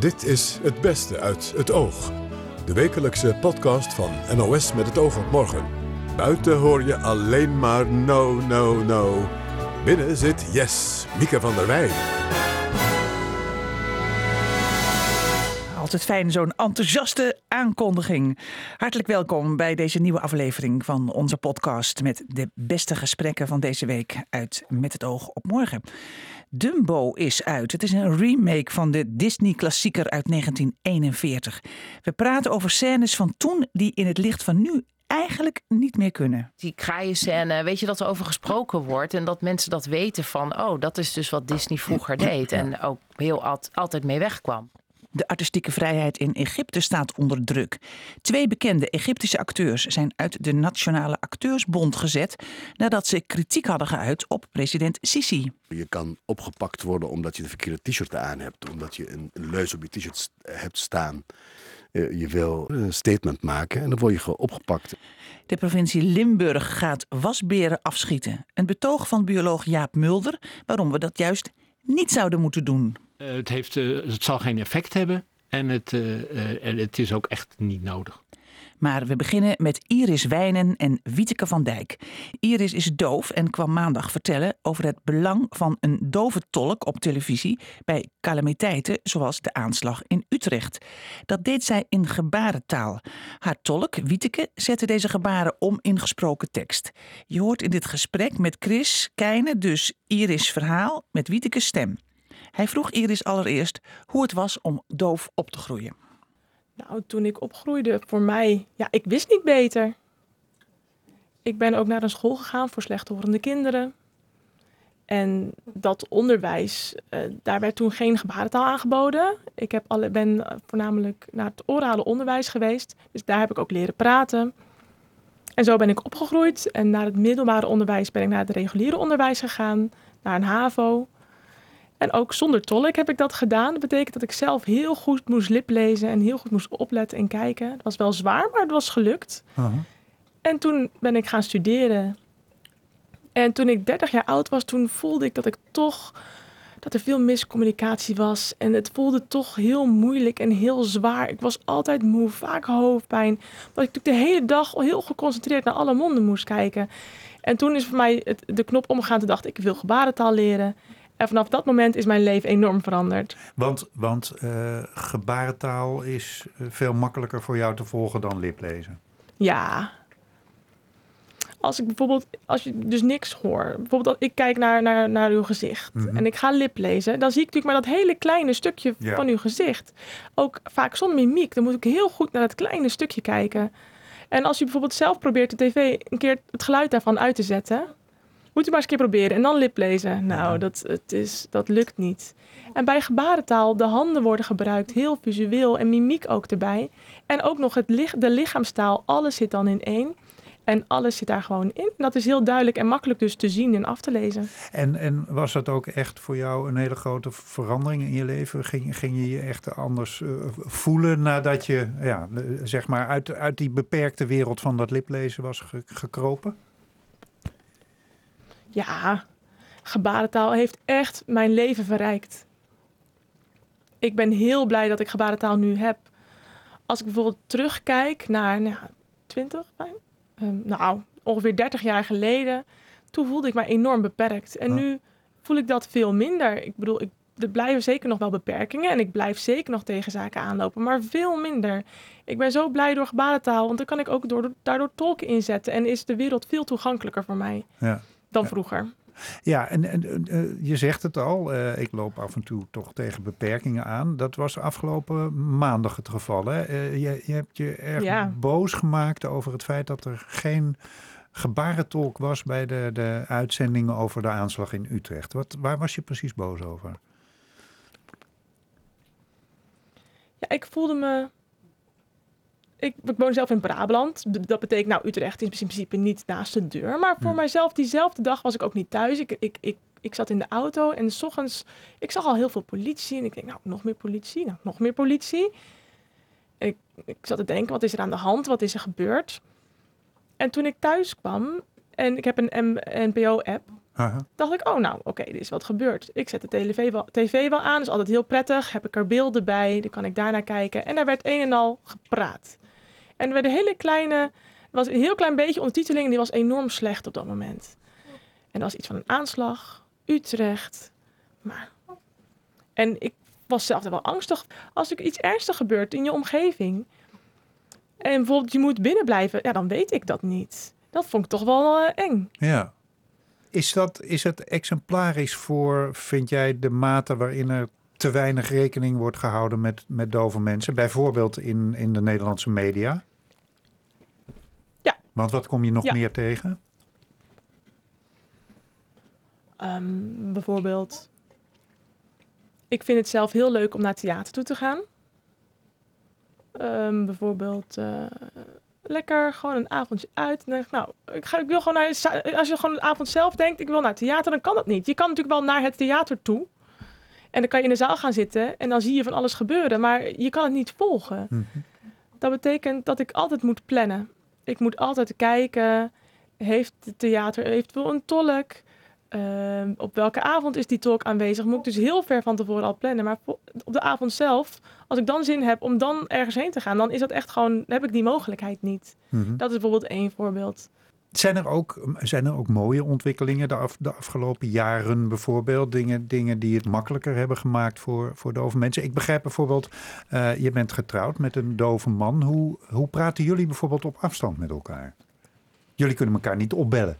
Dit is Het Beste uit het Oog. De wekelijkse podcast van NOS met het oog op morgen. Buiten hoor je alleen maar no, no, no. Binnen zit Yes, Mieke van der Wij. Altijd fijn, zo'n enthousiaste aankondiging. Hartelijk welkom bij deze nieuwe aflevering van onze podcast met de beste gesprekken van deze week uit Met het oog op morgen. Dumbo is uit. Het is een remake van de Disney-klassieker uit 1941. We praten over scènes van toen die in het licht van nu eigenlijk niet meer kunnen. Die kraaienscène, weet je dat er over gesproken wordt en dat mensen dat weten van, oh, dat is dus wat Disney vroeger deed en ook heel altijd mee wegkwam. De artistieke vrijheid in Egypte staat onder druk. Twee bekende Egyptische acteurs zijn uit de Nationale Acteursbond gezet nadat ze kritiek hadden geuit op president Sisi. Je kan opgepakt worden omdat je de verkeerde t-shirt aan hebt, omdat je een, een leus op je t-shirt hebt staan. Eh, je wil een statement maken en dan word je gewoon opgepakt. De provincie Limburg gaat wasberen afschieten. Een betoog van bioloog Jaap Mulder waarom we dat juist niet zouden moeten doen. Uh, het, heeft, uh, het zal geen effect hebben en het, uh, en het is ook echt niet nodig. Maar we beginnen met Iris Wijnen en Wieteke van Dijk. Iris is doof en kwam maandag vertellen over het belang van een dove tolk op televisie bij calamiteiten zoals de aanslag in Utrecht. Dat deed zij in gebarentaal. Haar tolk, Wieteke, zette deze gebaren om in gesproken tekst. Je hoort in dit gesprek met Chris Keijne dus Iris' verhaal met Wieteke's stem. Hij vroeg Iris allereerst hoe het was om doof op te groeien. Nou, toen ik opgroeide, voor mij, ja, ik wist niet beter. Ik ben ook naar een school gegaan voor slechthorende kinderen. En dat onderwijs, uh, daar werd toen geen gebarentaal aangeboden. Ik heb alle, ben voornamelijk naar het orale onderwijs geweest. Dus daar heb ik ook leren praten. En zo ben ik opgegroeid. En naar het middelbare onderwijs ben ik naar het reguliere onderwijs gegaan. Naar een HAVO. En ook zonder tolk heb ik dat gedaan. Dat betekent dat ik zelf heel goed moest liplezen en heel goed moest opletten en kijken. Het was wel zwaar, maar het was gelukt. Uh -huh. En toen ben ik gaan studeren. En toen ik 30 jaar oud was, toen voelde ik dat ik toch dat er veel miscommunicatie was. En het voelde toch heel moeilijk en heel zwaar. Ik was altijd moe, vaak hoofdpijn. Dat ik natuurlijk de hele dag heel geconcentreerd naar alle monden moest kijken. En toen is voor mij het, de knop omgegaan. Toen dacht ik, ik wil gebarentaal leren. En vanaf dat moment is mijn leven enorm veranderd. Want, want uh, gebarentaal is veel makkelijker voor jou te volgen dan liplezen. Ja. Als ik bijvoorbeeld, als je dus niks hoort. Bijvoorbeeld als ik kijk naar, naar, naar uw gezicht mm -hmm. en ik ga liplezen. Dan zie ik natuurlijk maar dat hele kleine stukje ja. van uw gezicht. Ook vaak zonder mimiek. Dan moet ik heel goed naar dat kleine stukje kijken. En als je bijvoorbeeld zelf probeert de tv een keer het geluid daarvan uit te zetten moet u maar eens een keer proberen. En dan liplezen. Nou, dat, het is, dat lukt niet. En bij gebarentaal, de handen worden gebruikt, heel visueel en mimiek ook erbij. En ook nog het, de lichaamstaal, alles zit dan in één. En alles zit daar gewoon in. Dat is heel duidelijk en makkelijk dus te zien en af te lezen. En, en was dat ook echt voor jou een hele grote verandering in je leven? Ging, ging je je echt anders uh, voelen nadat je ja, zeg maar uit, uit die beperkte wereld van dat liplezen was ge gekropen? Ja, gebarentaal heeft echt mijn leven verrijkt. Ik ben heel blij dat ik gebarentaal nu heb. Als ik bijvoorbeeld terugkijk naar nou, 20, um, nou, ongeveer 30 jaar geleden, toen voelde ik me enorm beperkt. En nu voel ik dat veel minder. Ik bedoel, ik, er blijven zeker nog wel beperkingen en ik blijf zeker nog tegen zaken aanlopen, maar veel minder. Ik ben zo blij door gebarentaal, want dan kan ik ook door, daardoor tolken inzetten en is de wereld veel toegankelijker voor mij. Ja dan vroeger. Ja, en, en uh, je zegt het al, uh, ik loop af en toe toch tegen beperkingen aan. Dat was afgelopen maandag het geval. Hè? Uh, je, je, hebt je erg ja. boos gemaakt over het feit dat er geen gebarentolk was bij de, de uitzendingen over de aanslag in Utrecht. Wat, waar was je precies boos over? Ja, ik voelde me ik, ik, woon zelf in Brabant. Dat betekent, nou, Utrecht is in principe niet naast de deur. Maar voor mijzelf, diezelfde dag was ik ook niet thuis. Ik, ik, ik, ik zat in de auto en s ochtends, ik zag al heel veel politie. En ik denk, nou, nog meer politie, nou, nog meer politie. En ik, ik zat te denken, wat is er aan de hand? Wat is er gebeurd? En toen ik thuis kwam, en ik heb een NPO-app. Dacht ik, oh nou, oké, er is wat gebeurd. Ik zet de tv wel, tv wel aan, is altijd heel prettig. Heb ik er beelden bij, dan kan ik daarnaar kijken. En daar werd een en al gepraat. En er werd een hele kleine, was een heel klein beetje ondertiteling, die was enorm slecht op dat moment. En dat was iets van een aanslag, Utrecht. Maar... En ik was zelf wel angstig. Als er iets ernstig gebeurt in je omgeving. En bijvoorbeeld je moet binnen blijven, ja, dan weet ik dat niet. Dat vond ik toch wel uh, eng. Ja. Is, dat, is het exemplarisch voor, vind jij, de mate waarin er te weinig rekening wordt gehouden met, met dove mensen? Bijvoorbeeld in, in de Nederlandse media? Want wat kom je nog meer tegen? Um, bijvoorbeeld, ik vind het zelf heel leuk om naar theater toe te gaan. Um, bijvoorbeeld uh, lekker gewoon een avondje uit. En denk, nou, ik, ga, ik wil gewoon naar. Als je gewoon een avond zelf denkt, ik wil naar theater, dan kan dat niet. Je kan natuurlijk wel naar het theater toe. En dan kan je in de zaal gaan zitten en dan zie je van alles gebeuren, maar je kan het niet volgen. Mm -hmm. Dat betekent dat ik altijd moet plannen. Ik moet altijd kijken, heeft het theater eventueel een tolk? Uh, op welke avond is die tolk aanwezig? Moet ik dus heel ver van tevoren al plannen. Maar op de avond zelf, als ik dan zin heb om dan ergens heen te gaan, dan is dat echt gewoon, heb ik die mogelijkheid niet. Mm -hmm. Dat is bijvoorbeeld één voorbeeld. Zijn er ook, zijn er ook mooie ontwikkelingen de, de afgelopen jaren bijvoorbeeld? Dingen, dingen die het makkelijker hebben gemaakt voor, voor dove mensen? Ik begrijp bijvoorbeeld, uh, je bent getrouwd met een dove man. Hoe, hoe praten jullie bijvoorbeeld op afstand met elkaar? Jullie kunnen elkaar niet opbellen.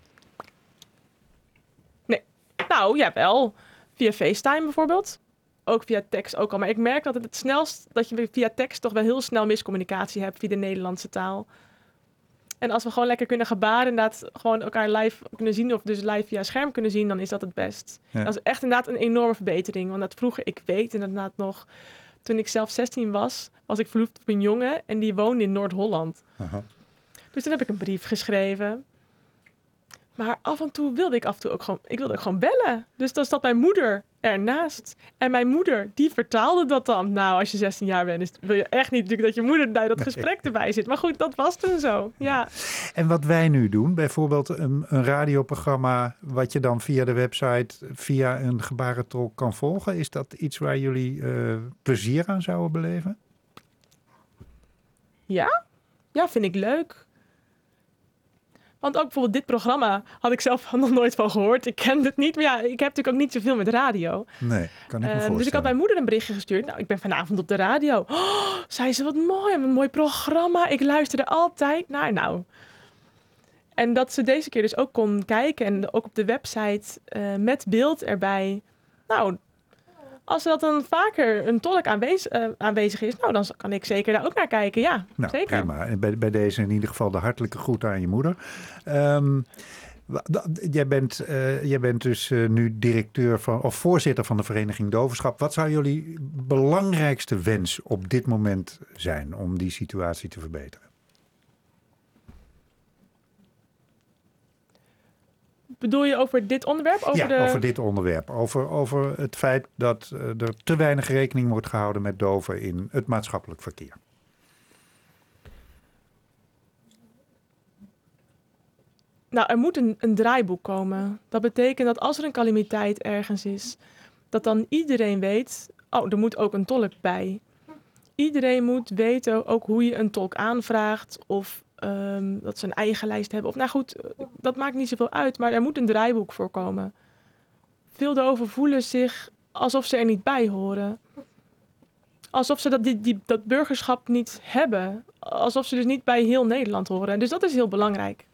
Nee, nou jawel. Via FaceTime bijvoorbeeld. Ook via tekst ook al. Maar ik merk dat het snelst, dat je via tekst toch wel heel snel miscommunicatie hebt via de Nederlandse taal. En als we gewoon lekker kunnen gebaren, inderdaad gewoon elkaar live kunnen zien, of dus live via scherm kunnen zien, dan is dat het best. Ja. Dat is echt inderdaad een enorme verbetering. Want dat vroeger, ik weet inderdaad nog, toen ik zelf 16 was, was ik verloofd op een jongen en die woonde in Noord-Holland. Dus toen heb ik een brief geschreven. Maar af en toe wilde ik af en toe ook gewoon, ik wilde ook gewoon bellen. Dus dan zat mijn moeder ernaast. En mijn moeder, die vertaalde dat dan. Nou, als je 16 jaar bent, is, wil je echt niet natuurlijk dat je moeder bij dat gesprek erbij zit. Maar goed, dat was toen zo, ja. En wat wij nu doen, bijvoorbeeld een, een radioprogramma... wat je dan via de website, via een gebarentolk kan volgen... is dat iets waar jullie uh, plezier aan zouden beleven? Ja, ja, vind ik leuk. Want ook bijvoorbeeld dit programma had ik zelf nog nooit van gehoord. Ik kende het niet. Maar ja, ik heb natuurlijk ook niet zoveel met radio. Nee, kan ik me uh, Dus ik had mijn moeder een berichtje gestuurd. Nou, ik ben vanavond op de radio. Oh, zei ze, wat mooi. Een mooi programma. Ik luisterde altijd naar. Nou. En dat ze deze keer dus ook kon kijken. En ook op de website uh, met beeld erbij. Nou, als dat dan vaker een tolk aanwezig, uh, aanwezig is, nou, dan kan ik zeker daar ook naar kijken. Ja, nou, zeker. Prima. En bij, bij deze in ieder geval de hartelijke groet aan je moeder. Um, jij, bent, uh, jij bent dus uh, nu directeur van, of voorzitter van de Vereniging Doverschap. Wat zou jullie belangrijkste wens op dit moment zijn om die situatie te verbeteren? Bedoel je over dit onderwerp? Over ja, de... over dit onderwerp. Over, over het feit dat uh, er te weinig rekening wordt gehouden met doven in het maatschappelijk verkeer. Nou, er moet een, een draaiboek komen. Dat betekent dat als er een calamiteit ergens is, dat dan iedereen weet, oh, er moet ook een tolk bij. Iedereen moet weten ook hoe je een tolk aanvraagt of Um, dat ze een eigen lijst hebben. Of nou goed, dat maakt niet zoveel uit, maar er moet een draaiboek voor komen. Veel doven voelen zich alsof ze er niet bij horen. Alsof ze dat, die, die, dat burgerschap niet hebben. Alsof ze dus niet bij heel Nederland horen. Dus dat is heel belangrijk.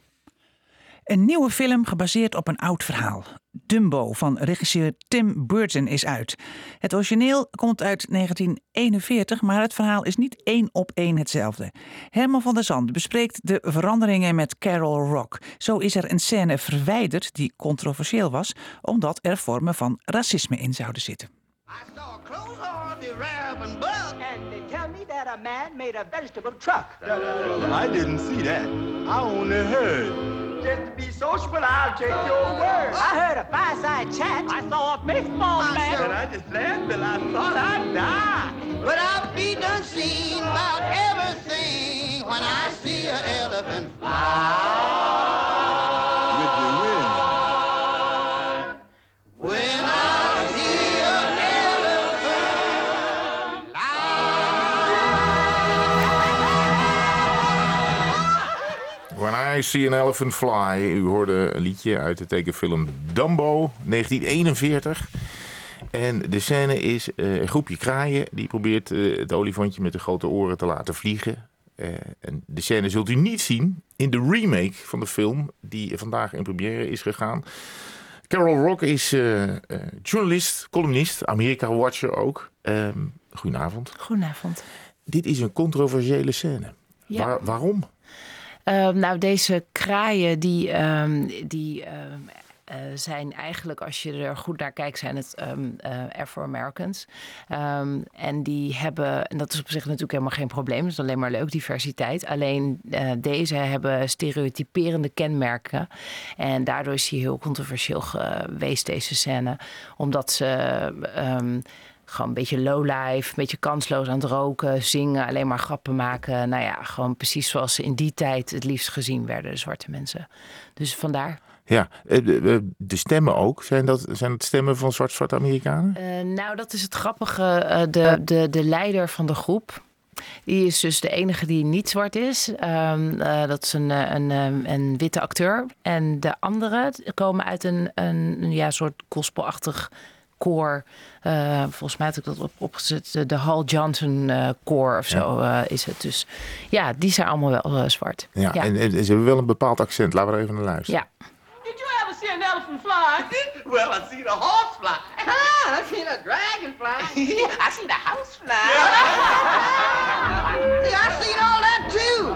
Een nieuwe film gebaseerd op een oud verhaal. Dumbo van regisseur Tim Burton is uit. Het origineel komt uit 1941, maar het verhaal is niet één op één hetzelfde. Herman van der Zand bespreekt de veranderingen met Carol Rock. Zo is er een scène verwijderd die controversieel was, omdat er vormen van racisme in zouden zitten. And they tell me that a man made a vegetable truck. I didn't see that. I only heard. Just to be sociable, I'll take your word. I heard a fireside chat. I saw a baseball bat. And I just laughed till I thought I'd die. But I'll be done seen about everything when I see an elephant fly. I See an Elephant Fly. U hoorde een liedje uit de tekenfilm Dumbo, 1941. En de scène is eh, een groepje kraaien die probeert eh, het olifantje met de grote oren te laten vliegen. Eh, en de scène zult u niet zien in de remake van de film die vandaag in première is gegaan. Carol Rock is journalist, columnist, Amerika-watcher ook. Ehm, goedenavond. Goedenavond. Dit is een controversiële scène. Ja. Waar- waarom? Ehm, nou, deze kraaien die, ehm, die ehm, eh, zijn eigenlijk, als je er goed naar kijkt, zijn het ehm eh, Afro-Americans. En die hebben, en dat is op zich natuurlijk helemaal geen probleem, dat is alleen maar leuk, diversiteit. Alleen eh, deze hebben stereotyperende kenmerken. En daardoor is hij heel controversieel geweest, deze scène. Omdat ze gewoon een beetje lowlife, een beetje kansloos aan het roken, zingen, alleen maar grappen maken. Nou ja, gewoon precies zoals ze in die tijd het liefst gezien werden, de zwarte mensen. Dus vandaar. Ja, eh, de, stemmen ook. Zijn dat, zijn het stemmen van zwart-zwarte Amerikanen? Eh, nou, dat is het grappige. Eh, de, de, de leider van de groep. Die is dus de enige die niet zwart is. Ehm, eh, dat is een, een, een witte acteur. En de anderen komen uit een, een, een ja, soort gospelachtig koor. Eh, volgens mij had ik dat op, opgezet. De, de Hal Johnson eh koor of zo eh, is het. Dus ja, die zijn allemaal wel eh, zwart. Ja, En, en ze hebben wel een bepaald accent. Laten we er even naar luisteren. Ja. Did you ever see an elephant fly? well, I seen a horse fly. Ah, I seen a dragonfly. I seen a house fly. Yeah, I seen all that too.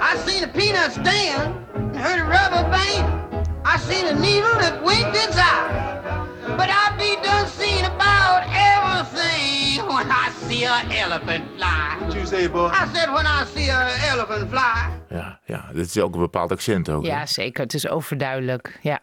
I seen a peanut stand, heard a rubber band. I seen a needle that winked its eye. But I be seeing about everything when I see an elephant fly. What you say, boy? I said when I see an elephant fly. Ja, ja, dat is ook een bepaald accent ook. hè? ja, zeker. Het is overduidelijk. Ja.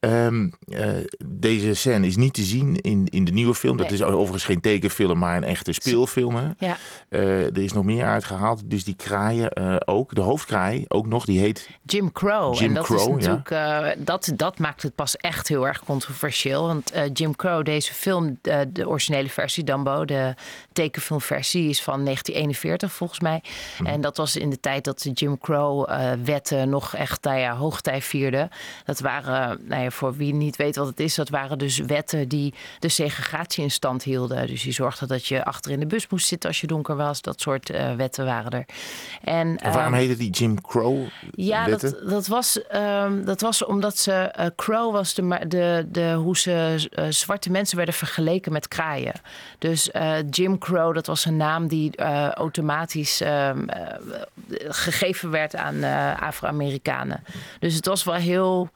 Ehm, eh, deze scène is niet te zien in, in de nieuwe film. Dat is overigens geen tekenfilm, maar een echte speelfilm. Hè? Ja. Eh, er is nog meer uitgehaald. Dus die kraaien eh, ook. De hoofdkraai ook nog. Die heet Jim Crow. Jim en dat Crow, is ja. natuurlijk, dat, dat maakt het pas echt heel erg controversieel. Want Jim Crow, deze film, de originele versie, Dumbo, de tekenfilmversie, is van 1941 volgens mij. Mhm. En dat was in de tijd dat de Jim Crow-wetten nog echt nou ja, hoogtij vierden. Dat waren, nou ja, voor wie niet weet wat het is, dat waren dus wetten die de segregatie in stand hielden. Dus die zorgden dat je achter in de bus moest zitten als je donker was. Dat soort eh, wetten waren er. En, En waarom ehm, heette die Jim Crow? ja, dat, dat, was, ehm, dat was omdat ze. eh, Crow was de, de, de, hoe ze eh, zwarte mensen werden vergeleken met kraaien. Dus eh, Jim Crow, dat was een naam die eh, automatisch ehm, eh, gegeven werd aan eh, Afro-Amerikanen. Dus het was wel heel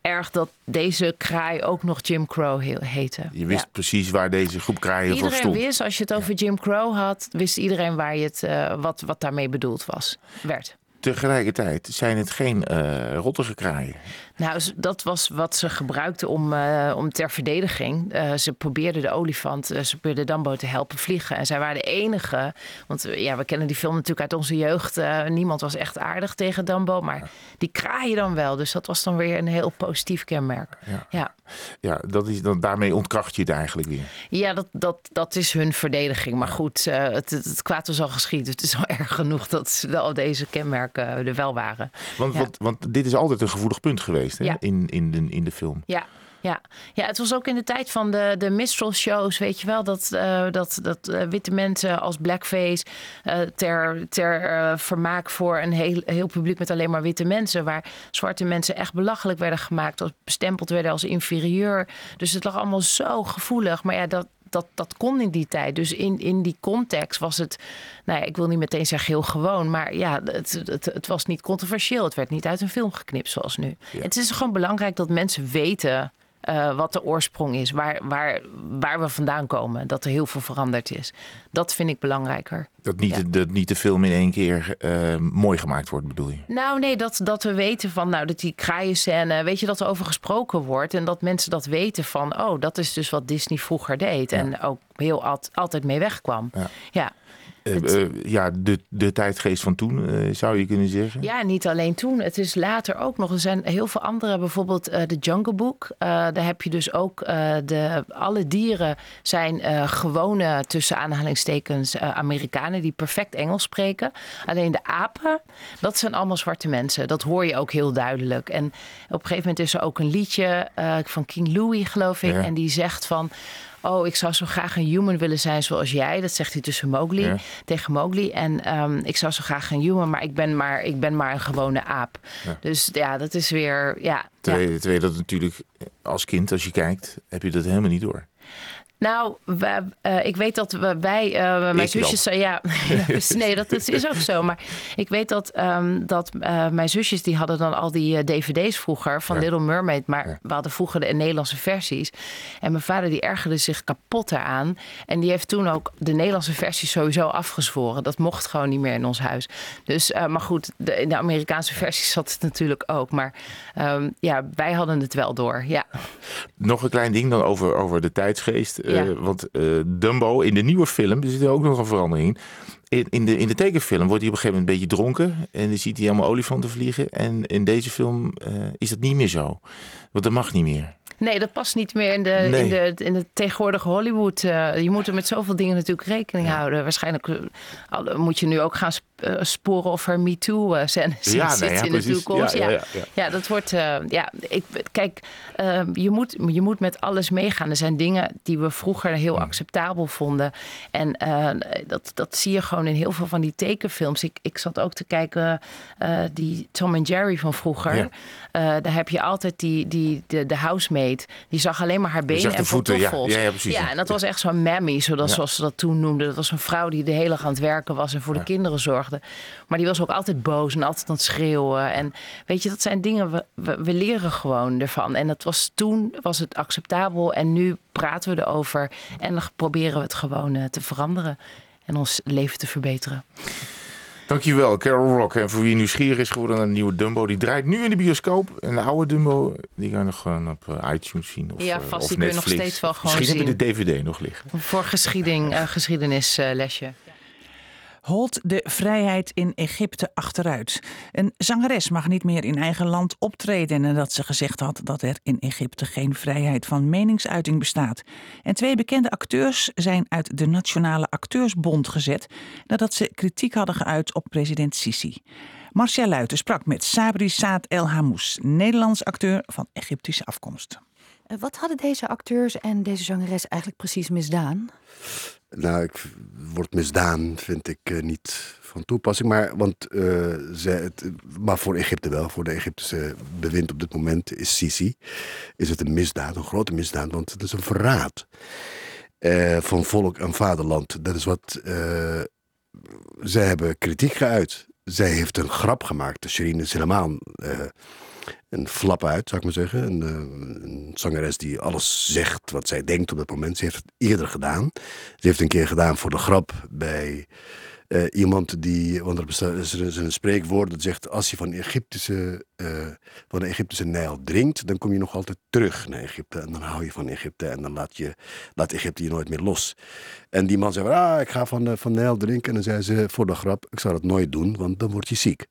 erg dat deze kraai ook nog Jim Crow he- heette. Je wist Ja. precies waar deze groep kraaien voor Iedereen stond. wist, als je het over Jim Crow had, wist iedereen waar je het, eh, wat, wat daarmee bedoeld was, werd. Tegelijkertijd zijn het geen eh rottige kraaien. Nou, dat was wat ze gebruikten om, eh, om ter verdediging. Eh, ze probeerden de olifant, eh, ze probeerden Dumbo te helpen vliegen. En zij waren de enige, want ja, we kennen die film natuurlijk uit onze jeugd. niemand was echt aardig tegen Dumbo, maar die kraaien dan wel. Dus dat was dan weer een heel positief kenmerk. Ja. Ja, Ja, dat is, dan, daarmee ontkracht je het eigenlijk weer. ja dat, dat, dat is hun verdediging. Maar goed, het, het, het kwaad was al geschied. Het is al erg genoeg dat ze al deze kenmerken er wel waren. Want, Ja. want, want dit is altijd een gevoelig punt geweest hè? Ja. In, in, de, in de film. Ja. Ja. ja, het was ook in de tijd van de, de minstrel shows, weet je wel, dat, eh, dat, dat eh, witte mensen als blackface eh, ter, ter vermaak voor een heel, heel publiek met alleen maar witte mensen, waar zwarte mensen echt belachelijk werden gemaakt, als bestempeld werden als inferieur. Dus het lag allemaal zo gevoelig. Maar ja, dat, dat, dat kon in die tijd. Dus in, in die context was het, nou ja, ik wil niet meteen zeggen heel gewoon, maar ja, het, het, het was niet controversieel. Het werd niet uit een film geknipt zoals nu. Het is gewoon belangrijk dat mensen weten eh, wat de oorsprong is, waar, waar, waar we vandaan komen, dat er heel veel veranderd is. Dat vind ik belangrijker. Dat niet, Ja. dat niet de film in één keer eh, mooi gemaakt wordt, bedoel je? Nou, nee, dat, dat we weten van, nou, dat die kraaienscène, weet je, dat er over gesproken wordt en dat mensen dat weten van, oh, dat is dus wat Disney vroeger deed en ook heel alt- altijd mee wegkwam. Ja. ja. Uh, ja, de, de tijdgeest van toen, uh, zou je kunnen zeggen. Ja, niet alleen toen. Het is later ook nog. Er zijn heel veel andere, bijvoorbeeld de Jungle Book. daar heb je dus ook de, alle dieren zijn gewone, tussen aanhalingstekens, Amerikanen die perfect Engels spreken. Alleen de apen, dat zijn allemaal zwarte mensen. Dat hoor je ook heel duidelijk. En op een gegeven moment is er ook een liedje van King Louis, geloof ik. En die zegt van oh, ik zou zo graag een human willen zijn zoals jij. Dat zegt hij tussen Mowgli, tegen Mowgli. En ehm, ik zou zo graag een human, maar ik ben maar, ik ben maar een gewone aap. Dus ja, dat is weer, ja. Terwijl, ja. terwijl dat natuurlijk als kind, als je kijkt, heb je dat helemaal niet door. Nou, uh, ik weet dat we, wij, uh, mijn zusjes, ja, nee, dat, dat, is ook zo. Maar ik weet dat, um, dat uh, mijn zusjes, die hadden dan al die dvd's vroeger van ja. Little Mermaid. Maar ja. we hadden vroeger de Nederlandse versies. En mijn vader die ergerde zich kapot eraan. En die heeft toen ook de Nederlandse versie sowieso afgezworen. Dat mocht gewoon niet meer in ons huis. Dus, maar goed, de, in de Amerikaanse versies zat het natuurlijk ook. Maar um, ja, wij hadden het wel door, ja. Nog een klein ding dan over, over de tijdsgeest. Ja. Uh, want uh, Dumbo in de nieuwe film, er zit er ook nog een verandering in. In, in, de, in de tekenfilm wordt hij op een gegeven moment een beetje dronken. En dan ziet hij allemaal olifanten vliegen. En in deze film uh, is dat niet meer zo. Want dat mag niet meer. Nee, dat past niet meer in de, nee. in de, in de tegenwoordige Hollywood. Uh, je moet er met zoveel dingen natuurlijk rekening ja. houden. Waarschijnlijk moet je nu ook gaan uh, sporen of er MeToo-scènes ja, zit nee, in precies. de toekomst. Ja, Ja, ja, ja, ja. dat wordt... ja, ik, kijk, je, moet, je moet met alles meegaan. Er zijn dingen die we vroeger heel acceptabel vonden. En dat, dat zie je gewoon in heel veel van die tekenfilms. Ik, ik zat ook te kijken, die Tom en Jerry van vroeger. daar heb je altijd die, die, de, de housemaid. Die zag alleen maar haar benen en voeten. Ja, ja, ja, precies. Ja, en dat was echt zo'n mammy, zoals, zoals ze dat toen noemden. Dat was een vrouw die de hele dag aan het werken was en voor de kinderen zorgde. Maar die was ook altijd boos en altijd aan het schreeuwen. En weet je, dat zijn dingen, we, we, we leren gewoon ervan. En dat was toen, was het acceptabel. En nu praten we erover en dan proberen we het gewoon uh, te veranderen. En ons leven te verbeteren. Dankjewel, Carol Rock. En voor wie nieuwsgierig is geworden naar de nieuwe Dumbo, die draait nu in de bioscoop. En de oude Dumbo, die kan je nog gewoon op uh, iTunes zien. Of, ja, vast. of die kun je nog steeds wel gewoon Misschien zien. heb je de DVD nog liggen. Voor geschieding, uh, geschiedenislesje. Holt de vrijheid in Egypte achteruit. Een zangeres mag niet meer in eigen land optreden nadat ze gezegd had dat er in Egypte geen vrijheid van meningsuiting bestaat. En twee bekende acteurs zijn uit de Nationale Acteursbond gezet nadat ze kritiek hadden geuit op president Sisi. Marcia Luiten sprak met Sabri Saad El Hamous, Nederlands acteur van Egyptische afkomst. Wat hadden deze acteurs en deze zangeres eigenlijk precies misdaan? Nou, ik, wordt misdaan vind ik uh, niet van toepassing. Maar, want, uh, ze, het, maar voor Egypte wel, voor de Egyptische bewind op dit moment is Sisi. Is het een misdaad, een grote misdaad, want het is een verraad uh, van volk en vaderland. Dat is wat. zij hebben kritiek geuit. Zij heeft een grap gemaakt. De Shireen is een flap uit, zou ik maar zeggen. Een, een, zangeres die alles zegt wat zij denkt op dat moment. Ze heeft het eerder gedaan. Ze heeft een keer gedaan voor de grap bij uh, iemand die... Want er bestaat, een spreekwoord dat zegt... als je van, Egyptische, uh, van de Egyptische Nijl drinkt... dan kom je nog altijd terug naar Egypte. En dan hou je van Egypte. En dan laat, je, laat Egypte je nooit meer los. En die man zei... Ah, ik ga van de, van Nijl drinken. En dan zei ze voor de grap... ik zou dat nooit doen, want dan word je ziek.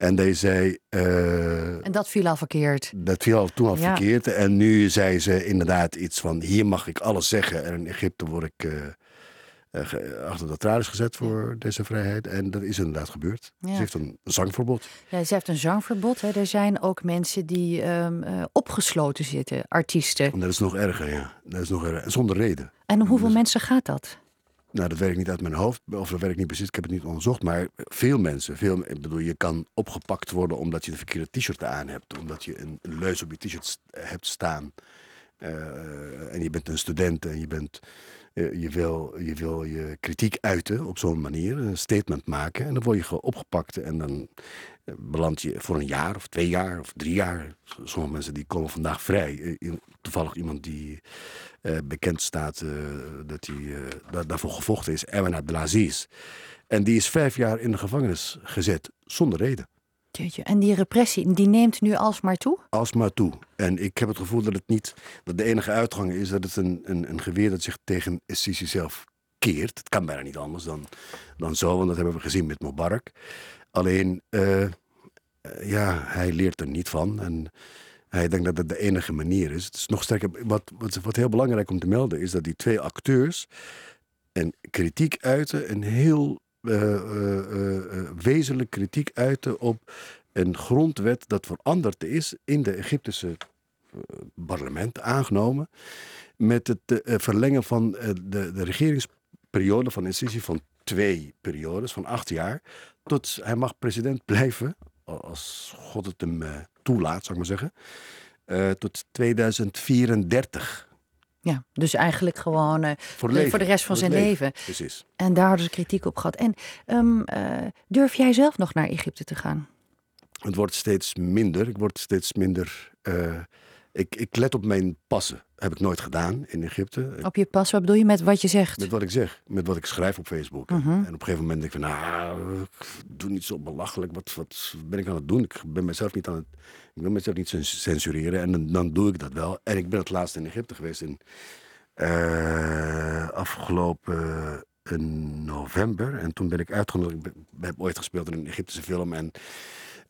En die zei. Uh, en dat viel al verkeerd. Dat viel al toen al ja. verkeerd. En nu zei ze inderdaad iets van: hier mag ik alles zeggen. En in Egypte word ik uh, uh, achter de tralies gezet voor deze vrijheid. En dat is inderdaad gebeurd. Ja. Ze heeft een zangverbod. Ja, ze heeft een zangverbod. Hè. Er zijn ook mensen die um, opgesloten zitten, artiesten. En dat is nog erger, ja. Dat is nog erger. Zonder reden. En hoeveel dus, mensen gaat dat? Nou, dat weet ik niet uit mijn hoofd, of dat weet niet precies, ik heb het niet onderzocht. Maar veel mensen, veel, ik bedoel, je kan opgepakt worden omdat je de verkeerde t-shirt aan hebt. Omdat je een, leus op je t-shirt hebt staan. Uh, en je bent een student en je, bent, je, wil, je wil je kritiek uiten op zo'n manier, een statement maken. En dan word je opgepakt en dan beland je voor een jaar of twee jaar of drie jaar. Sommige mensen die komen vandaag vrij. Toevallig iemand die bekend staat dat hij uh, da daarvoor gevochten is, Erwin Abdelaziz. En die is vijf jaar in de gevangenis gezet, zonder reden. En die repressie, die neemt nu alsmaar toe? Alsmaar toe. En ik heb het gevoel dat het niet, dat de enige uitgang is dat het een, een, een geweer dat zich tegen Sisi zelf keert. Het kan bijna niet anders dan, dan zo, want dat hebben we gezien met Mubarak. Alleen, uh, ja, hij leert er niet van. En hij denkt dat het de enige manier is. Het is nog sterker. Wat, wat, wat heel belangrijk om te melden is dat die twee acteurs een kritiek uiten, een heel wezenlijk kritiek uiten op een grondwet dat veranderd is in de Egyptische parlement aangenomen met het verlengen van de, de regeringsperiode van Sisi van twee periodes van acht jaar tot hij mag president blijven als God het hem toelaat, zou ik maar zeggen, tot 2034. Ja, dus eigenlijk gewoon uh, voor, de, voor, de rest van zijn leven. leven. Precies. En daar hadden ze kritiek op gehad. En um, uh, durf jij zelf nog naar Egypte te gaan? Het wordt steeds minder. Ik word steeds minder. Uh, ik, ik let op mijn passen. Heb ik nooit gedaan in Egypte. Op je pas, wat bedoel je met wat je zegt? Met wat ik zeg, met wat ik schrijf op Facebook. Uh -huh. En op een gegeven moment denk ik van, nou, doe niet zo belachelijk. Wat, wat ben ik aan het doen? Ik ben mezelf niet aan het, ik wil mezelf niet censureren. En dan, dan doe ik dat wel. En ik ben het laatst in Egypte geweest in uh, afgelopen uh, november. En toen ben ik uitgenodigd. Ik heb ooit gespeeld in een Egyptische film. En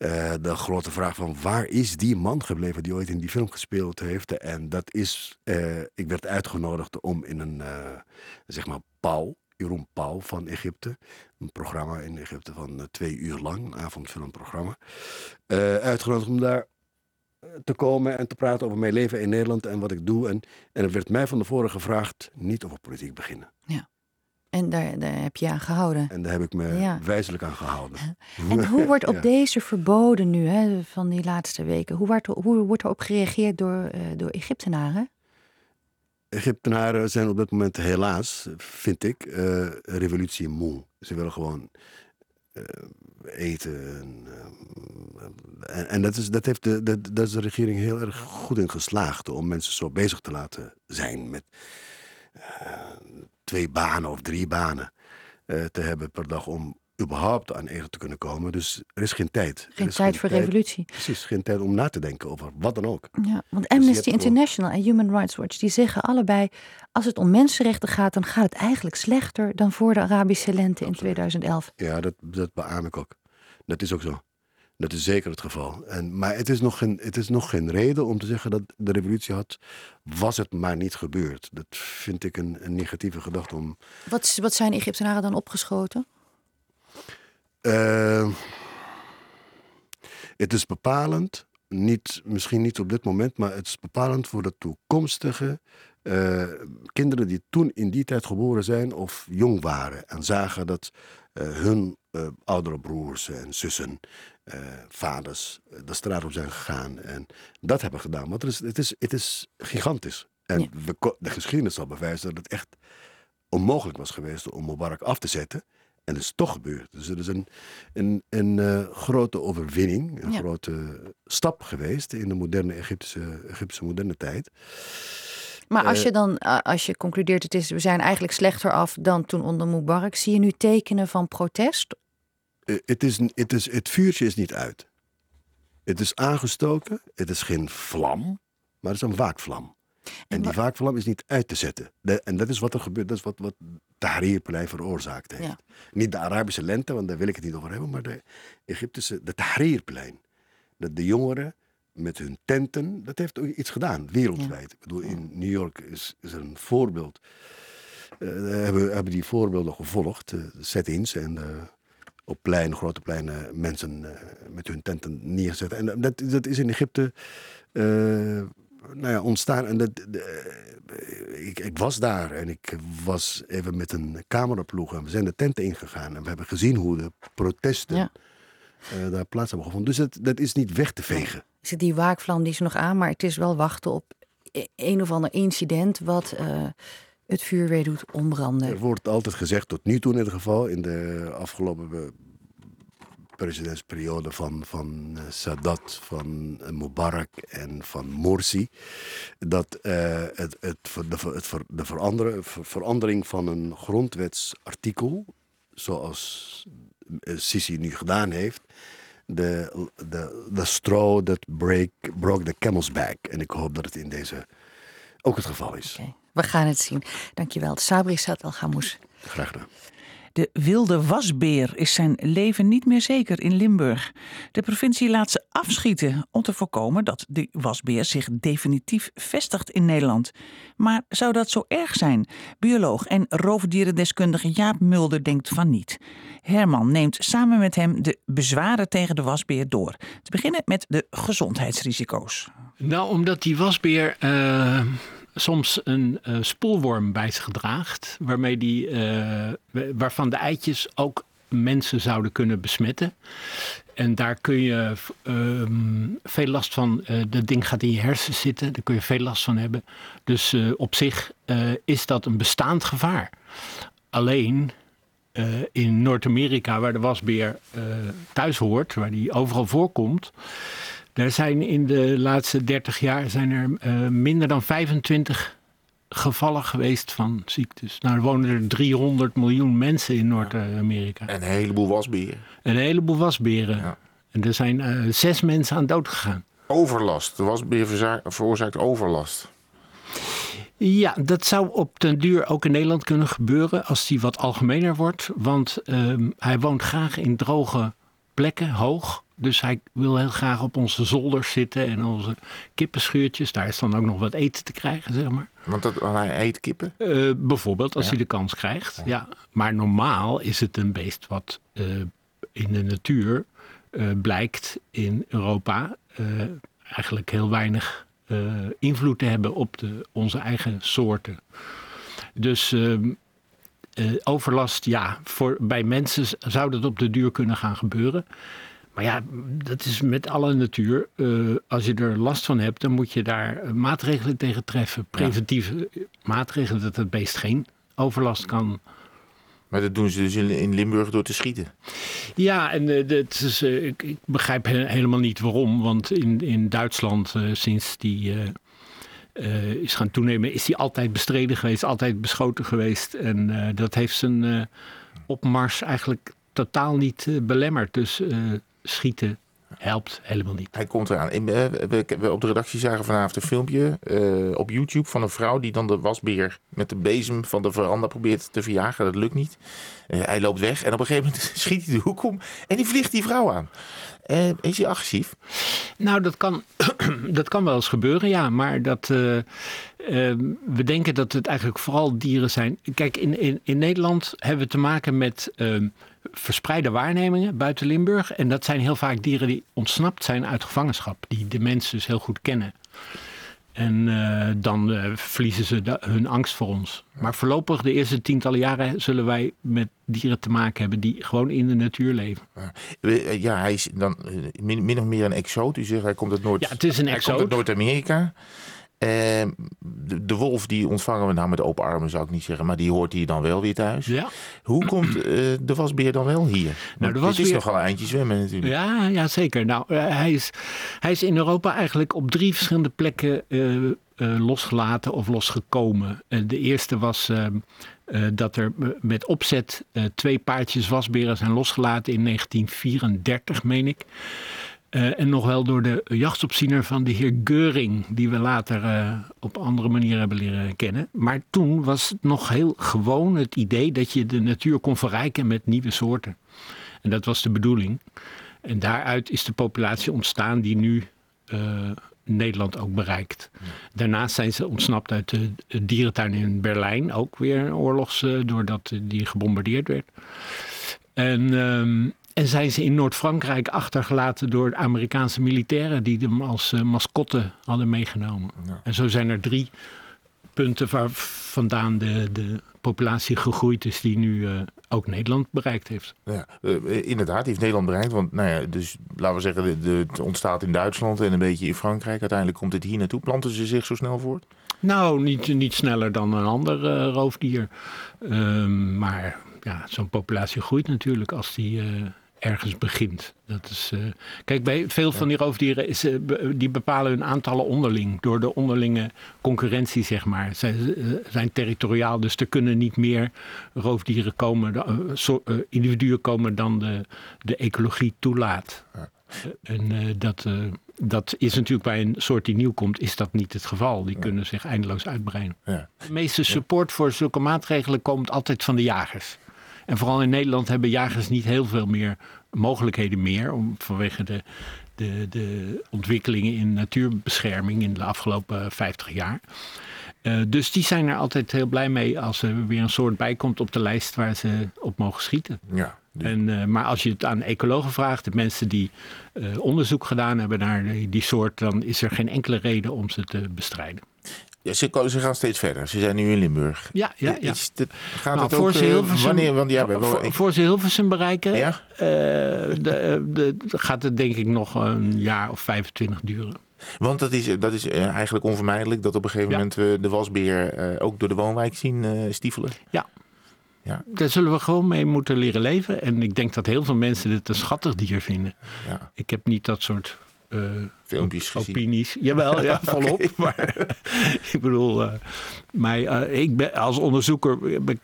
uh, de grote vraag van waar is die man gebleven die ooit in die film gespeeld heeft. En dat is, uh, ik werd uitgenodigd om in een, uh, zeg maar, Pauw, Jeroen Pauw van Egypte. Een programma in Egypte van twee uur lang, een avondfilmprogramma. uitgenodigd om daar te komen en te praten over mijn leven in Nederland en wat ik doe. En, en er werd mij van tevoren gevraagd niet over politiek beginnen. Ja. En daar, daar heb je aan gehouden. En daar heb ik me ja. wijzelijk aan gehouden. En hoe wordt op ja. deze verboden nu, hè, van die laatste weken, hoe wordt, hoe wordt erop gereageerd door, uh, door Egyptenaren? Egyptenaren zijn op dit moment helaas, vind ik, uh, revolutie moe. Ze willen gewoon uh, eten. En, en, dat, is, dat heeft de, dat, dat is de regering heel erg goed in geslaagd om mensen zo bezig te laten zijn met twee banen of drie banen uh, te hebben per dag om überhaupt aan eten te kunnen komen. Dus er is geen tijd. Geen tijd geen voor tijd, revolutie. Precies, geen tijd om na te denken over wat dan ook. Ja, want Amnesty dus International en Human Rights Watch die zeggen allebei... als het om mensenrechten gaat, dan gaat het eigenlijk slechter... dan voor de Arabische lente in 2011. Ja, dat, dat beaam ik ook. Dat is ook zo. Dat is zeker het geval. En, maar het is, nog geen, het is nog geen reden om te zeggen dat de revolutie had, was het maar niet gebeurd. Dat vind ik een, een negatieve gedachte om. Wat, wat zijn Egyptenaren dan opgeschoten? Uh, het is bepalend, niet, misschien niet op dit moment, maar het is bepalend voor de toekomstige uh, kinderen die toen in die tijd geboren zijn of jong waren en zagen dat uh, hun oudere broers en zussen vaders de straat op zijn gegaan en dat hebben gedaan. Want het is, het is, het is gigantisch. En ja. we, de geschiedenis zal bewijzen dat het echt onmogelijk was geweest om Mubarak af te zetten. En dat is toch gebeurd. Dus het is een, een, een uh, grote overwinning, een ja. grote stap geweest in de moderne Egyptische, Egyptische moderne tijd. Maar als je dan, als je concludeert, het is, we zijn eigenlijk slechter af dan toen onder Mubarak, zie je nu tekenen van protest het, is, het, is, het vuurtje is niet uit. Het is aangestoken, het is geen vlam, maar het is een waakvlam. En, die waakvlam is niet uit te zetten. De, en dat is wat er gebeurt, dat is wat, wat Tahrirplein veroorzaakt heeft. Ja. Niet de Arabische lente, want daar wil ik het niet over hebben, maar de Egyptische, de Tahrirplein. Dat de jongeren met hun tenten, dat heeft ook iets gedaan, wereldwijd. Ja. Ik bedoel, in New York is, is er een voorbeeld. Uh, hebben, hebben die voorbeelden gevolgd, uh, set-ins en uh, op plein, grote pleinen, mensen uh, met hun tenten neerzetten. En dat, dat is in Egypte uh, nou ja, ontstaan. En dat, uh, ik, ik, was daar en ik was even met een cameraploeg en we zijn de tenten ingegaan. En we hebben gezien hoe de protesten ja. daar plaats hebben gevonden. Dus dat, dat is niet weg te vegen. Zit die waakvlam die is nog aan, maar het is wel wachten op e-, een of ander incident wat het vuur weer doet ombranden. Er wordt altijd gezegd, tot nu toe in ieder geval, in de afgelopen presidentsperiode van, van Sadat, van Mubarak en van Morsi, dat uh, het, het, de, het, de veranderen, verandering van een grondwetsartikel, zoals Sisi nu gedaan heeft, de, de, de straw that break, broke the camel's back. En ik hoop dat het in deze ook het geval is. Okay. We gaan het zien. Dankjewel. Sabri Sat El Gamous. Graag gedaan. De wilde wasbeer is zijn leven niet meer zeker in Limburg. De provincie laat ze afschieten om te voorkomen dat de wasbeer zich definitief vestigt in Nederland. Maar zou dat zo erg zijn? Bioloog en roofdierendeskundige Jaap Mulder denkt van niet. Herman neemt samen met hem de bezwaren tegen de wasbeer door. Te beginnen met de gezondheidsrisico's. Nou, omdat die wasbeer uh, soms een uh, spoelworm bij zich draagt, waarmee die, uh, waarvan de eitjes ook mensen zouden kunnen besmetten. En daar kun je ehm, veel last van. dat ding gaat in je hersen zitten, daar kun je veel last van hebben. Dus op zich is dat een bestaand gevaar. Alleen in Noord-Amerika, waar de wasbeer thuis hoort, waar die overal voorkomt. Er zijn in de laatste 30 jaar zijn er uh, minder dan 25 gevallen geweest van ziektes. Nou, er wonen er 300 miljoen mensen in Noord-Amerika. En een heleboel wasberen. Een heleboel wasberen. Ja. En er zijn uh, zes mensen aan dood gegaan. Overlast. De wasbeer veroorzaakt overlast. Ja, dat zou op den duur ook in Nederland kunnen gebeuren als die wat algemener wordt. Want uh, hij woont graag in droge plekken, hoog. Dus hij wil heel graag op onze zolders zitten en onze kippenschuurtjes. Daar is dan ook nog wat eten te krijgen, zeg maar. Want dat, hij eet kippen? Uh, bijvoorbeeld, als hij de kans krijgt. Ja. Maar normaal is het een beest wat uh, in de natuur uh, blijkt in Europa eigenlijk heel weinig invloed te hebben op de, onze eigen soorten. Dus ehm, overlast, ja, voor, bij mensen zou dat op de duur kunnen gaan gebeuren. Maar ja, dat is met alle natuur. Uh, als je er last van hebt, dan moet je daar maatregelen tegen treffen. Preventieve maatregelen, dat het beest geen overlast kan. Maar dat doen ze dus in Limburg door te schieten. Ja, en uh, dat is, uh, ik, ik, begrijp helemaal niet waarom. Want in, in Duitsland, sinds die is gaan toenemen, is die altijd bestreden geweest, altijd beschoten geweest. En dat heeft zijn opmars eigenlijk totaal niet belemmerd. Dus schieten helpt helemaal niet. Hij komt eraan. We, op de redactie zagen vanavond een filmpje uh, op YouTube van een vrouw die dan de wasbeer met de bezem van de veranda probeert te verjagen. Dat lukt niet. Uh, hij loopt weg en op een gegeven moment schiet hij de hoek om en die vliegt die vrouw aan. Uh, is hij agressief? Nou, dat kan, dat kan wel eens gebeuren, ja. Maar dat, we denken dat het eigenlijk vooral dieren zijn. Kijk, in, in, in Nederland hebben we te maken met ehm, verspreide waarnemingen buiten Limburg. En dat zijn heel vaak dieren die ontsnapt zijn uit gevangenschap. Die de mensen dus heel goed kennen. En uh, dan uh, verliezen ze de, hun angst voor ons. Maar voorlopig, de eerste tientallen jaren, zullen wij met dieren te maken hebben die gewoon in de natuur leven. Ja, hij is dan min, min of meer een exoot. U zegt hij komt uit Noord- ja, het is een exoot. Noord-Amerika. Uh, de, de, wolf die ontvangen we nou met open armen, zou ik niet zeggen. Maar die hoort hier dan wel weer thuis. Ja. Hoe komt uh, de wasbeer dan wel hier? Nou, de wasbeer... Is nogal een eindje zwemmen natuurlijk. Ja, ja zeker. Nou, uh, hij, is, hij is in Europa eigenlijk op drie verschillende plekken losgelaten of losgekomen. de eerste was ehm, dat er met opzet twee paardjes wasberen zijn losgelaten in 1934, meen ik. Uh, en nog wel door de jachtopziener van de heer Geuring, die we later uh, op andere manieren hebben leren kennen. Maar toen was het nog heel gewoon het idee dat je de natuur kon verrijken met nieuwe soorten. En dat was de bedoeling. En daaruit is de populatie ontstaan die nu uh, Nederland ook bereikt. Daarnaast zijn ze ontsnapt uit de, dierentuin in Berlijn, ook weer oorlogs, doordat die gebombardeerd werd. En ehm, en zijn ze in Noord-Frankrijk achtergelaten door de Amerikaanse militairen die hem als uh, mascotte hadden meegenomen. En zo zijn er drie punten waar vandaan de, de populatie gegroeid is die nu uh, ook Nederland bereikt heeft. Ja, uh, inderdaad, heeft Nederland bereikt. Want nou ja, dus laten we zeggen, de, de, het ontstaat in Duitsland en een beetje in Frankrijk. Uiteindelijk komt het hier naartoe. Planten ze zich zo snel voort? Nou, niet, niet sneller dan een ander roofdier. Ehm, maar ja, zo'n populatie groeit natuurlijk als die ergens begint. Dat is, uh, kijk, bij veel van die roofdieren is, uh, die bepalen hun aantallen onderling. Door de onderlinge concurrentie, zeg maar. Zij uh, zijn territoriaal, dus er kunnen niet meer roofdieren komen, so, individuen komen dan de, de ecologie toelaat. Ja. En dat, dat is natuurlijk bij een soort die nieuw komt, is dat niet het geval. Die kunnen zich eindeloos uitbreiden. Ja. De meeste support voor zulke maatregelen komt altijd van de jagers. En vooral in Nederland hebben jagers niet heel veel meer mogelijkheden meer. Om, vanwege de, de, de ontwikkelingen in natuurbescherming in de afgelopen 50 jaar. Uh, dus die zijn er altijd heel blij mee als er weer een soort bij komt op de lijst waar ze op mogen schieten. Ja, en, uh, maar als je het aan ecologen vraagt, de mensen die uh, onderzoek gedaan hebben naar die, die soort, dan is er geen enkele reden om ze te bestrijden. Ja, ze, ze, gaan steeds verder. Ze zijn nu in Limburg. Ja, ja, ja. Is gaat nou, het voor ook, ze Hilversum, wanneer? Want ja, voor, voor ze Hilversum bereiken, Ja? uh, de, de, gaat het denk ik nog een jaar of 25 duren. Want dat is, dat is eigenlijk onvermijdelijk dat op een gegeven Ja. moment we de wasbeer uh, ook door de woonwijk zien uh, stiefelen. Ja. Ja. Daar zullen we gewoon mee moeten leren leven. En ik denk dat heel veel mensen dit een schattig dier vinden. Ja. Ik heb niet dat soort uh, filmpjes gezien. opinies. Jawel, ja, volop. Maar ik bedoel, uh, maar, uh, ik ben, als onderzoeker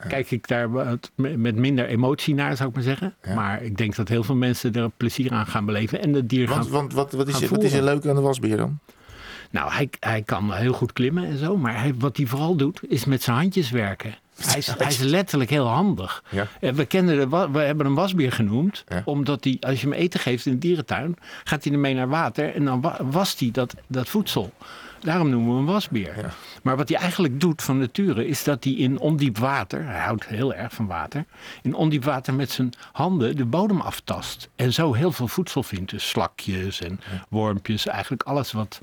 kijk ik daar met minder emotie naar, zou ik maar zeggen. Ja. Maar ik denk dat heel veel mensen er plezier aan gaan beleven. En het dier want, gaan Want wat, wat, is, wat is er leuk aan de wasbeer dan? Nou, hij, hij kan heel goed klimmen en zo. Maar hij, wat hij vooral doet, is met zijn handjes werken. Hij is, hij is letterlijk heel handig. Ja. We, kennen de, we hebben hem wasbeer genoemd. Ja. Omdat hij, als je hem eten geeft in de dierentuin, gaat hij ermee naar water. En dan wast hij dat, dat voedsel. Daarom noemen we hem wasbeer. Ja. Maar wat hij eigenlijk doet van nature, is dat hij in ondiep water, hij houdt heel erg van water, in ondiep water met zijn handen de bodem aftast. En zo heel veel voedsel vindt. Dus slakjes en wormpjes, eigenlijk alles wat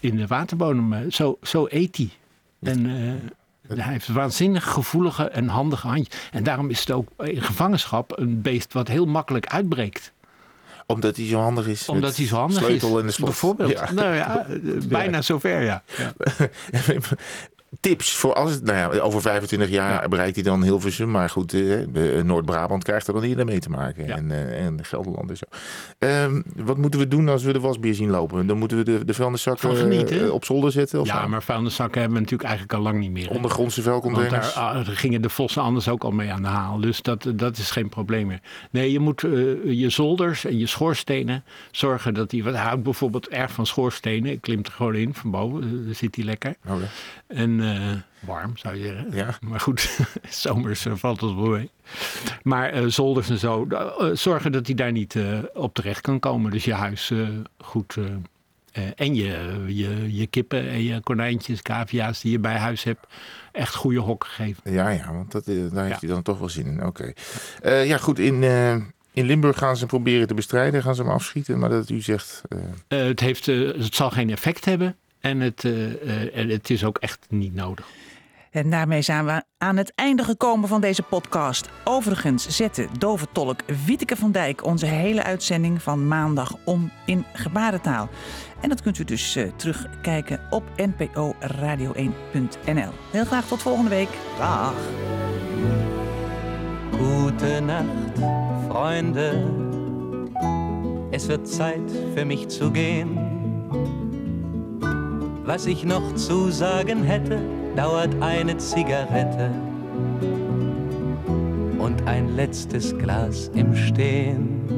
in de waterbodem, eh, zo, zo eet hij. En uh, hij heeft waanzinnig gevoelige en handige handjes. En daarom is het ook in gevangenschap een beest wat heel makkelijk uitbreekt. Omdat hij zo handig is. Omdat hij zo handig sleutel is. en de slot. Bijvoorbeeld. Ja. Nou ja, bijna zover, ja. ja. Tips voor als het, nou ja, over 25 jaar ja. bereikt hij dan Hilversum. Maar goed, uh, Noord-Brabant krijgt er dan eerder mee te maken. Ja. En, uh, en Gelderland en zo. Um, wat moeten we doen als we de wasbeer zien lopen? Dan moeten we de, de vuilniszakken op zolder zetten? Of ja, zo? maar vuilniszakken hebben we natuurlijk eigenlijk al lang niet meer. Ondergrondse vuilcontainers? Daar, daar, gingen de vossen anders ook al mee aan de haal. Dus dat, dat is geen probleem meer. Nee, je moet je zolders en je schoorstenen zorgen dat die... Wat houdt bijvoorbeeld erg van schoorstenen. Klimt er gewoon in van boven. Zit hij lekker. Okay. En uh, warm zou je zeggen. Ja. Maar goed, zomers uh, valt het wel mee. Maar uh, zolders en zo, zorgen dat hij daar niet op terecht kan komen. Dus je huis goed. en je, je, je kippen en je konijntjes, cavia's die je bij huis hebt, echt goede hokken geven. Ja, ja, want dat, daar heeft ja. hij dan toch wel zin in. Oké. Okay. ja, goed. In, in Limburg gaan ze hem proberen te bestrijden, gaan ze hem afschieten. Maar dat u zegt. het, heeft, het zal geen effect hebben. En het, uh, uh, het is ook echt niet nodig. En daarmee zijn we aan het einde gekomen van deze podcast. Overigens zette doventolk Wieteke van Dijk onze hele uitzending van maandag om in gebarentaal. En dat kunt u dus uh, terugkijken op nporadio1.nl. Heel graag tot volgende week. Dag. Gute Nacht, Freunde. Es wird Zeit für mich zu gehen. Was ich noch zu sagen hätte, dauert eine Zigarette und ein letztes Glas im Stehen.